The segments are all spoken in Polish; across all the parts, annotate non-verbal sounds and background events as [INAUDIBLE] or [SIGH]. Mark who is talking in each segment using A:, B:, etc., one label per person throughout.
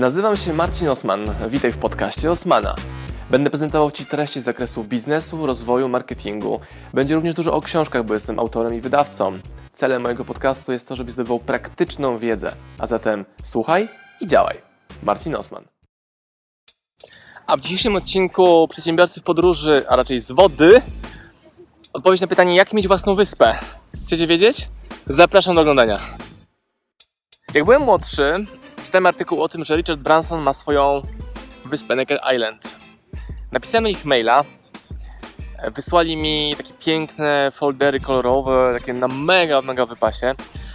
A: Nazywam się Marcin Osman. Witaj w podcaście Osmana. Będę prezentował Ci treści z zakresu biznesu, rozwoju, marketingu. Będzie również dużo o książkach, bo jestem autorem i wydawcą. Celem mojego podcastu jest to, żebyś zdobywał praktyczną wiedzę. A zatem słuchaj i działaj. Marcin Osman. A w dzisiejszym odcinku Przedsiębiorcy w podróży, a raczej z wody, odpowiedź na pytanie, jak mieć własną wyspę. Chcecie wiedzieć? Zapraszam do oglądania. Jak byłem młodszy, czytałem artykuł o tym, że Richard Branson ma swoją wyspę Naked Island. Napisałem do nich maila. Wysłali mi takie piękne foldery kolorowe, takie na mega, mega wypasie.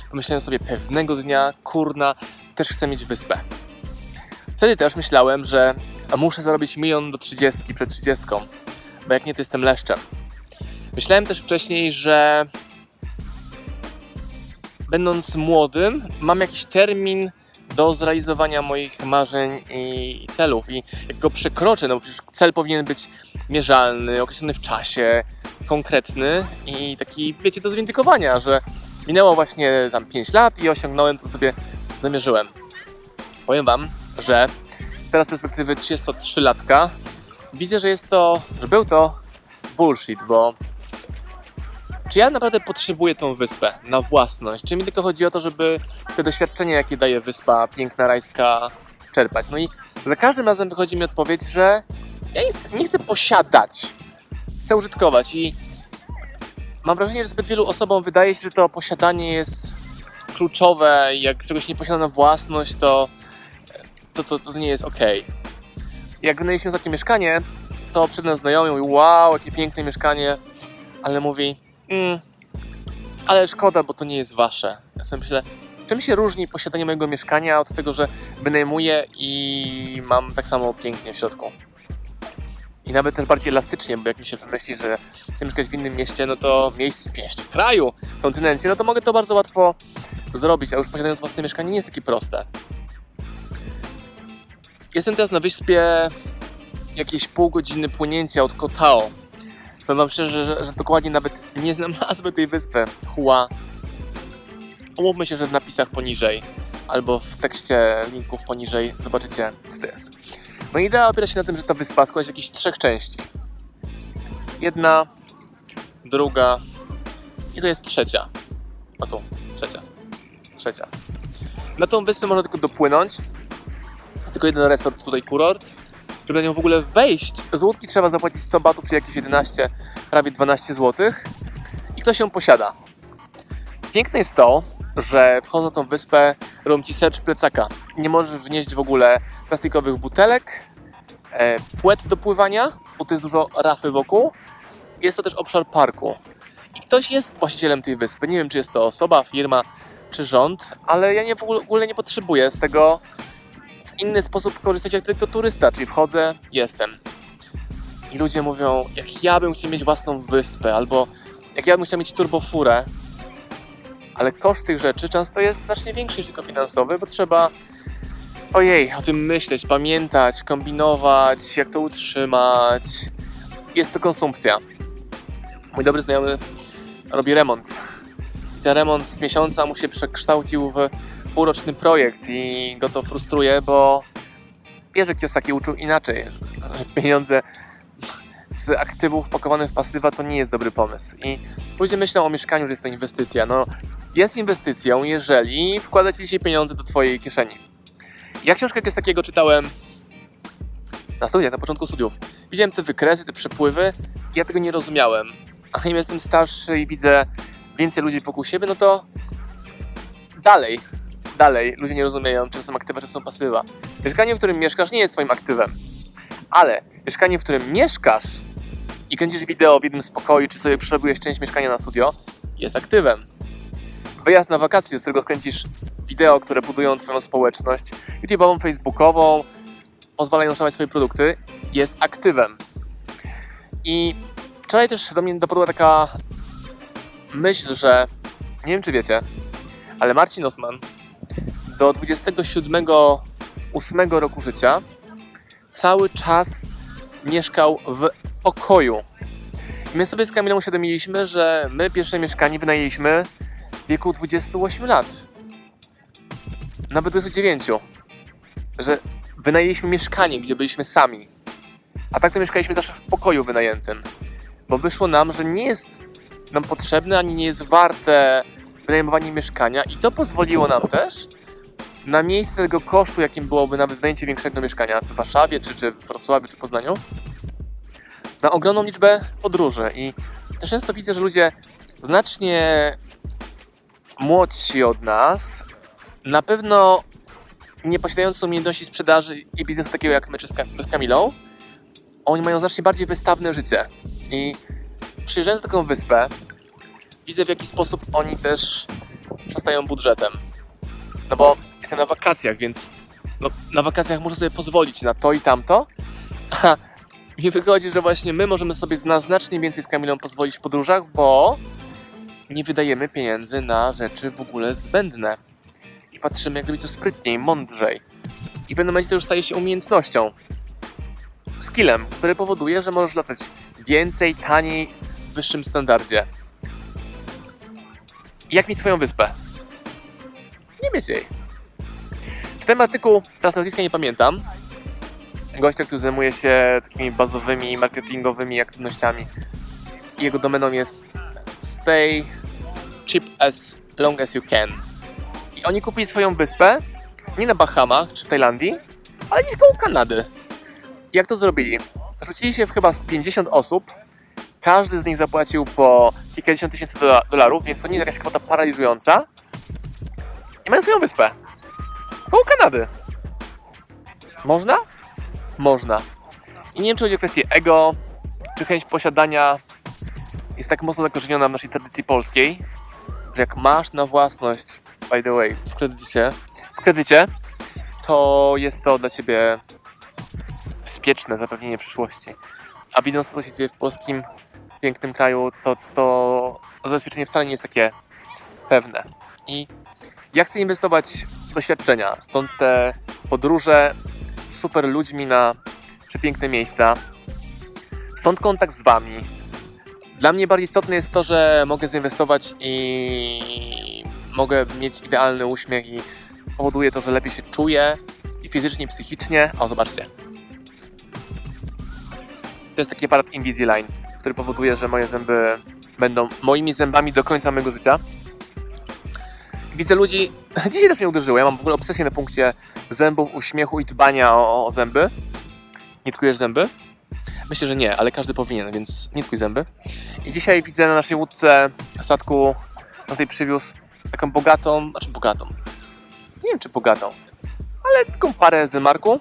A: Pomyślałem sobie, pewnego dnia, kurna, też chcę mieć wyspę. Wtedy też myślałem, że muszę zarobić milion do trzydziestki przed trzydziestką, bo jak nie, to jestem leszczem. Myślałem też wcześniej, że będąc młodym, mam jakiś termin do zrealizowania moich marzeń i celów. I jak go przekroczę, no bo przecież cel powinien być mierzalny, określony w czasie, konkretny i taki, wiecie, do zwindykowania, że minęło właśnie tam 5 lat i osiągnąłem to sobie zamierzyłem. Powiem Wam, że teraz z perspektywy 33-latka widzę, że jest to, że był to bullshit, bo czy ja naprawdę potrzebuję tą wyspę na własność? Czy mi tylko chodzi o to, żeby te doświadczenie, jakie daje wyspa piękna, rajska, czerpać? No i za każdym razem wychodzi mi odpowiedź, że ja nie chcę, nie chcę posiadać, chcę użytkować i mam wrażenie, że zbyt wielu osobom wydaje się, że to posiadanie jest kluczowe i jak czegoś nie posiada na własność, to to, to, to nie jest ok. Jak wynajęliśmy takie mieszkanie, to przed nas znajomy mówi, wow, jakie piękne mieszkanie, ale mówi, mm, ale szkoda, bo to nie jest wasze. Ja sobie myślę, czym się różni posiadanie mojego mieszkania od tego, że wynajmuję i mam tak samo pięknie w środku. I nawet też bardziej elastycznie, bo jak mi się wymyśli, że chcę mieszkać w innym mieście, no to mieście, mieście, kraju, kontynencie, no to mogę to bardzo łatwo zrobić, a już posiadając własne mieszkanie nie jest takie proste. Jestem teraz na wyspie jakieś pół godziny płynięcia od Kotao. Powiem wam szczerze, że, że dokładnie nawet nie znam [LAUGHS] nazwy tej wyspy. Hua. Umówmy się, że w napisach poniżej albo w tekście linków poniżej zobaczycie, co to jest. No idea opiera się na tym, że ta wyspa składa się z jakichś trzech części. Jedna, druga i to jest trzecia. O tu, trzecia. Trzecia. Na tą wyspę można tylko dopłynąć. Tylko jeden resort, tutaj kurort żeby na nią w ogóle wejść, z łódki trzeba zapłacić 100 batów, czy jakieś 11, prawie 12 zł. I ktoś ją posiada. Piękne jest to, że wchodząc na tą wyspę robią ci sercz plecaka. Nie możesz wnieść w ogóle plastikowych butelek, e, płet do pływania, bo to jest dużo rafy wokół. Jest to też obszar parku. I ktoś jest właścicielem tej wyspy. Nie wiem, czy jest to osoba, firma, czy rząd, ale ja nie, w ogóle nie potrzebuję z tego inny sposób korzystać jak tylko turysta, czyli wchodzę, jestem. I ludzie mówią, jak ja bym chciał mieć własną wyspę, albo jak ja bym chciał mieć turbofurę, ale koszt tych rzeczy często jest znacznie większy niż tylko finansowy, bo trzeba ojej, o tym myśleć, pamiętać, kombinować, jak to utrzymać. Jest to konsumpcja. Mój dobry znajomy robi remont. I ten remont z miesiąca mu się przekształcił w półroczny projekt i go to frustruje, bo bierze Kiyosaki uczył inaczej. Pieniądze z aktywów pakowane w pasywa to nie jest dobry pomysł. I ludzie myślą o mieszkaniu, że jest to inwestycja. No, jest inwestycją, jeżeli wkłada ci dzisiaj pieniądze do twojej kieszeni. Ja książkę Kiyosakiego czytałem na studiach, na początku studiów. Widziałem te wykresy, te przepływy ja tego nie rozumiałem. A im jestem starszy i widzę więcej ludzi wokół siebie, no to dalej dalej ludzie nie rozumieją, czym są aktywa, czym są pasywa. Mieszkanie, w którym mieszkasz, nie jest twoim aktywem. Ale mieszkanie, w którym mieszkasz i kręcisz wideo w jednym spokoju, czy sobie przerobiłeś część mieszkania na studio, jest aktywem. Wyjazd na wakacje, z którego kręcisz wideo, które budują twoją społeczność, YouTube'ową, Facebookową, pozwalają sprzedawać swoje produkty, jest aktywem. I wczoraj też do mnie dopadła taka myśl, że nie wiem czy wiecie, ale Marcin Osman do 27 8 roku życia cały czas mieszkał w pokoju. My sobie z Kamilą uświadomiliśmy, że my pierwsze mieszkanie wynajęliśmy w wieku 28 lat. Nawet 29. Że wynajęliśmy mieszkanie, gdzie byliśmy sami. A tak to mieszkaliśmy zawsze w pokoju wynajętym. Bo wyszło nam, że nie jest nam potrzebne, ani nie jest warte wynajmowanie mieszkania i to pozwoliło nam też na miejsce tego kosztu, jakim byłoby nawet wynajęcie większego mieszkania w Warszawie, czy, czy w Wrocławiu, czy Poznaniu, na ogromną liczbę podróży. I też często widzę, że ludzie znacznie młodsi od nas, na pewno nie posiadający umiejętności sprzedaży i biznesu takiego jak my czy z Kamilą, oni mają znacznie bardziej wystawne życie. I przyjeżdżając na taką wyspę, widzę w jaki sposób oni też przestają budżetem. No bo jestem na wakacjach, więc no, na wakacjach muszę sobie pozwolić na to i tamto. A mi wychodzi, że właśnie my możemy sobie na znacznie więcej z Kamilą pozwolić w podróżach, bo nie wydajemy pieniędzy na rzeczy w ogóle zbędne. I patrzymy, jak zrobić to sprytniej, mądrzej. I w pewnym momencie to już staje się umiejętnością. Skillem, który powoduje, że możesz latać więcej, taniej, w wyższym standardzie. Jak mieć swoją wyspę? Nie mieć jej. Czytałem artykuł, teraz nazwiska nie pamiętam, gościa, który zajmuje się takimi bazowymi marketingowymi aktywnościami. Jego domeną jest stay cheap as long as you can. I oni kupili swoją wyspę nie na Bahamach czy w Tajlandii, ale gdzieś koło Kanady. I jak to zrobili? Rzucili się w chyba z 50 osób. Każdy z nich zapłacił po kilkadziesiąt tysięcy dolarów, więc to nie jest jakaś kwota paraliżująca. I mają swoją wyspę. Koło Kanady. Można? Można. I nie wiem, czy chodzi o kwestię ego, czy chęć posiadania jest tak mocno zakorzeniona w naszej tradycji polskiej, że jak masz na własność, by the way, w kredycie, w kredycie to jest to dla ciebie bezpieczne zapewnienie przyszłości. A widząc to, co się dzieje w polskim pięknym kraju, to to zabezpieczenie wcale nie jest takie pewne. I ja chcę inwestować doświadczenia, stąd te podróże super ludźmi na przepiękne miejsca. Stąd kontakt z Wami. Dla mnie bardziej istotne jest to, że mogę zainwestować i mogę mieć idealny uśmiech i powoduje to, że lepiej się czuję i fizycznie, i psychicznie. O, zobaczcie. To jest taki aparat Invisalign, który powoduje, że moje zęby będą moimi zębami do końca mojego życia. Widzę ludzi, [LAUGHS] dzisiaj też mnie uderzyło, ja mam w ogóle obsesję na punkcie zębów, uśmiechu i dbania o, o zęby. Nie tkujesz zęby? Myślę, że nie, ale każdy powinien, więc nie tkuj zęby. I dzisiaj widzę na naszej łódce statku, na tej przywiózł taką bogatą, znaczy bogatą, nie wiem czy bogatą, ale taką parę z Denmarku.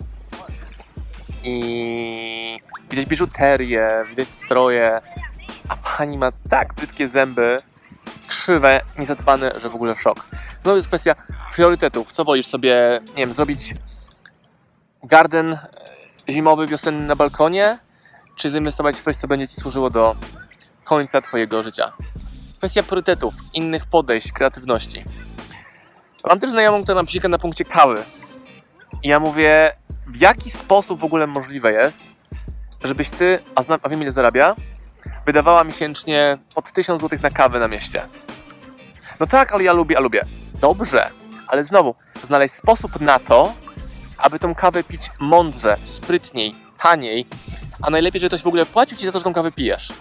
A: I widać biżuterię, widać stroje, a pani ma tak brzydkie zęby, krzywe, niezadbane, że w ogóle szok. Znowu jest kwestia priorytetów. Co wolisz sobie, nie wiem, zrobić garden e, zimowy, wiosenny na balkonie, czy zainwestować w coś, co będzie Ci służyło do końca Twojego życia? Kwestia priorytetów, innych podejść, kreatywności. Mam też znajomą, która ma psikę na punkcie kawy. I ja mówię, w jaki sposób w ogóle możliwe jest, żebyś Ty, a, znam, a wiem ile zarabia, wydawała miesięcznie od 1000 zł na kawę na mieście. No tak, ale ja lubię, a lubię. Dobrze, ale znowu, znaleźć sposób na to, aby tą kawę pić mądrze, sprytniej, taniej, a najlepiej, że ktoś w ogóle płacił Ci za to, że tą kawę pijesz.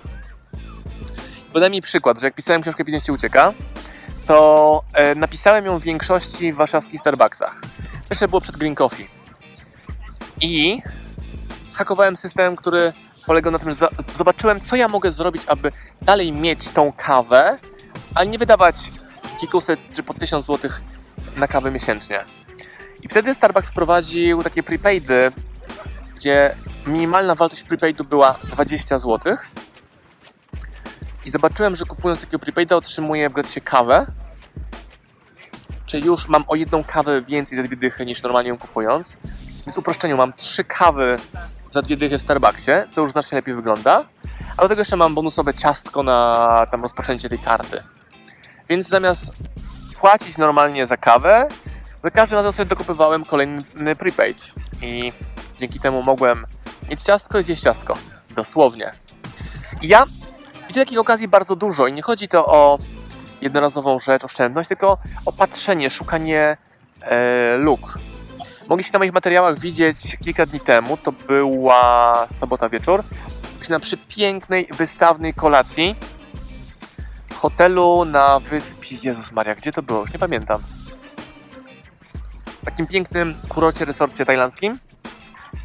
A: Podaj mi przykład, że jak pisałem książkę Biznes Ci Ucieka, to e, napisałem ją w większości w warszawskich Starbucksach. Jeszcze było przed Green Coffee. I zhakowałem system, który polegał na tym, że zobaczyłem, co ja mogę zrobić, aby dalej mieć tą kawę, ale nie wydawać kilkuset czy po tysiąc złotych na kawę miesięcznie. I wtedy Starbucks wprowadził takie prepaidy, gdzie minimalna wartość prepaidu była 20 zł. I zobaczyłem, że kupując takiego prepaida otrzymuję w gratisie kawę. Czyli już mam o jedną kawę więcej za dwie dychy niż normalnie ją kupując. Więc uproszczeniu mam trzy kawy za dwie dychy w Starbucksie, co już znacznie lepiej wygląda. A do tego jeszcze mam bonusowe ciastko na tam rozpoczęcie tej karty. Więc zamiast płacić normalnie za kawę, za każdym razem sobie dokupywałem kolejny prepaid. I dzięki temu mogłem mieć ciastko i zjeść ciastko. Dosłownie. I ja widzę takich okazji bardzo dużo i nie chodzi to o jednorazową rzecz, oszczędność, tylko o patrzenie, szukanie e, luk. Mogliście na moich materiałach widzieć kilka dni temu, to była sobota wieczór, na przepięknej, wystawnej kolacji w hotelu na wyspie, Jezus Maria, gdzie to było? Już nie pamiętam. W takim pięknym kurorcie, resorcie tajlandzkim.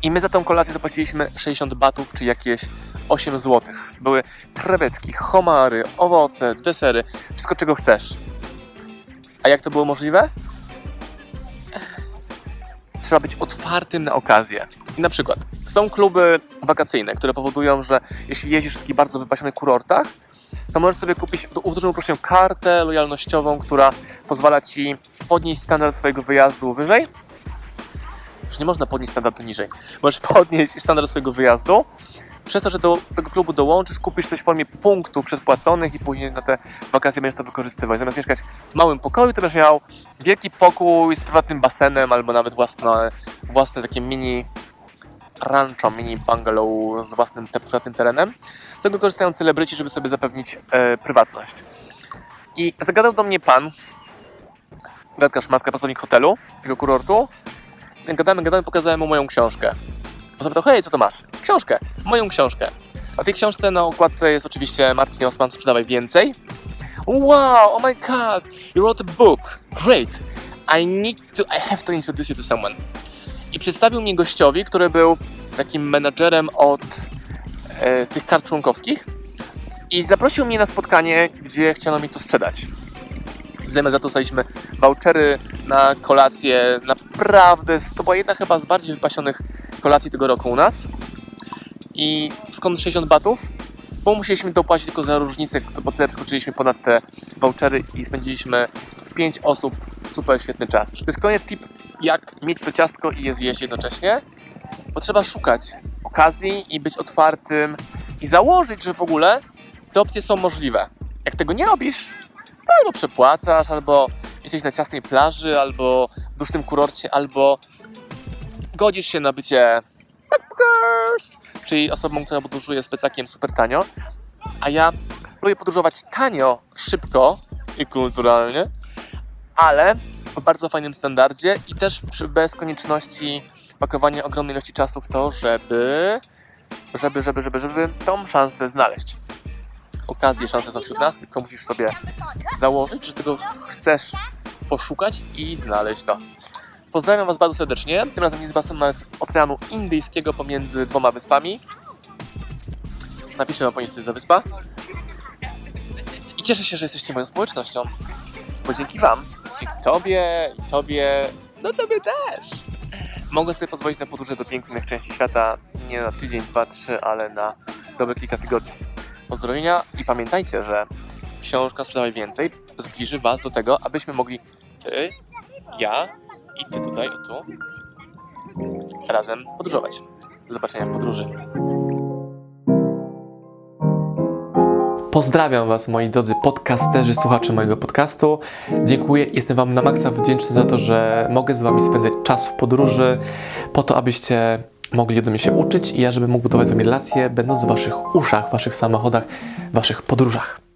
A: I my za tą kolację zapłaciliśmy 60 batów, czy jakieś 8 zł. Były krewetki, homary, owoce, desery, wszystko czego chcesz. A jak to było możliwe? Trzeba być otwartym na okazję. I na przykład są kluby wakacyjne, które powodują, że jeśli jeździsz w takich bardzo wypasionych kurortach, to możesz sobie kupić w dużym uproszczeniu kartę lojalnościową, która pozwala ci podnieść standard swojego wyjazdu wyżej. Już nie można podnieść standardu niżej. Możesz podnieść standard swojego wyjazdu przez to, że do tego klubu dołączysz, kupisz coś w formie punktów przedpłaconych i później na te wakacje będziesz to wykorzystywać. Zamiast mieszkać w małym pokoju, to będziesz miał wielki pokój z prywatnym basenem albo nawet własne, własne takie mini rancho, mini bungalow z własnym te, prywatnym terenem. Z tego korzystają celebryci, żeby sobie zapewnić e, prywatność. I zagadał do mnie pan, gadka szmatka, pracownik hotelu, tego kurortu. Gadamy, gadamy, pokazałem mu moją książkę. Zapytał, hej, co to masz? Książkę, moją książkę. A tej książce na okładce jest oczywiście Marcin Osman, sprzedawaj więcej. Wow, oh my god, you wrote a book, great. I need to, I have to introduce you to someone. I przedstawił mnie gościowi, który był takim menadżerem od e, tych kart członkowskich i zaprosił mnie na spotkanie, gdzie chciano mi to sprzedać. W zamian za to dostaliśmy vouchery na kolację. Naprawdę, to była jedna chyba z bardziej wypasionych kolacji tego roku u nas. I skąd 60 batów? Bo musieliśmy dopłacić tylko za różnicę, bo tyle przekroczyliśmy ponad te vouchery i spędziliśmy w 5 osób super świetny czas. To jest kolejny tip, jak mieć to ciastko i je zjeść jednocześnie. Bo trzeba szukać okazji i być otwartym i założyć, że w ogóle te opcje są możliwe. Jak tego nie robisz, to albo przepłacasz, albo jesteś na ciasnej plaży, albo w dusznym kurorcie, albo godzisz się na bycie backpackers, czyli osobą, która podróżuje z plecakiem super tanio. A ja lubię podróżować tanio, szybko i kulturalnie, ale w bardzo fajnym standardzie i też bez konieczności pakowania ogromnej ilości czasu w to, żeby, żeby, żeby, żeby, żeby tą szansę znaleźć. Okazje, szanse są wśród nas, tylko musisz sobie założyć, że tego chcesz poszukać i znaleźć to. Pozdrawiam Was bardzo serdecznie. Tym razem nie z z Oceanu Indyjskiego pomiędzy dwoma wyspami. Napiszę Wam po niestety za wyspa. I cieszę się, że jesteście moją społecznością. Bo dzięki Wam, dzięki Tobie i Tobie, no Tobie też, mogę sobie pozwolić na podróże do pięknych części świata nie na tydzień, dwa, trzy, ale na dobre kilka tygodni. Pozdrowienia i pamiętajcie, że książka Sprzedawaj Więcej zbliży Was do tego, abyśmy mogli Ty, ja i Ty tutaj, tu, razem podróżować. Do zobaczenia w podróży. Pozdrawiam Was, moi drodzy podcasterzy, słuchacze mojego podcastu. Dziękuję, jestem Wam na maksa wdzięczny za to, że mogę z Wami spędzać czas w podróży, po to, abyście mogli ode mnie się uczyć i ja, żebym mógł budować z Wami relacje, będąc w Waszych uszach, Waszych samochodach, Waszych podróżach.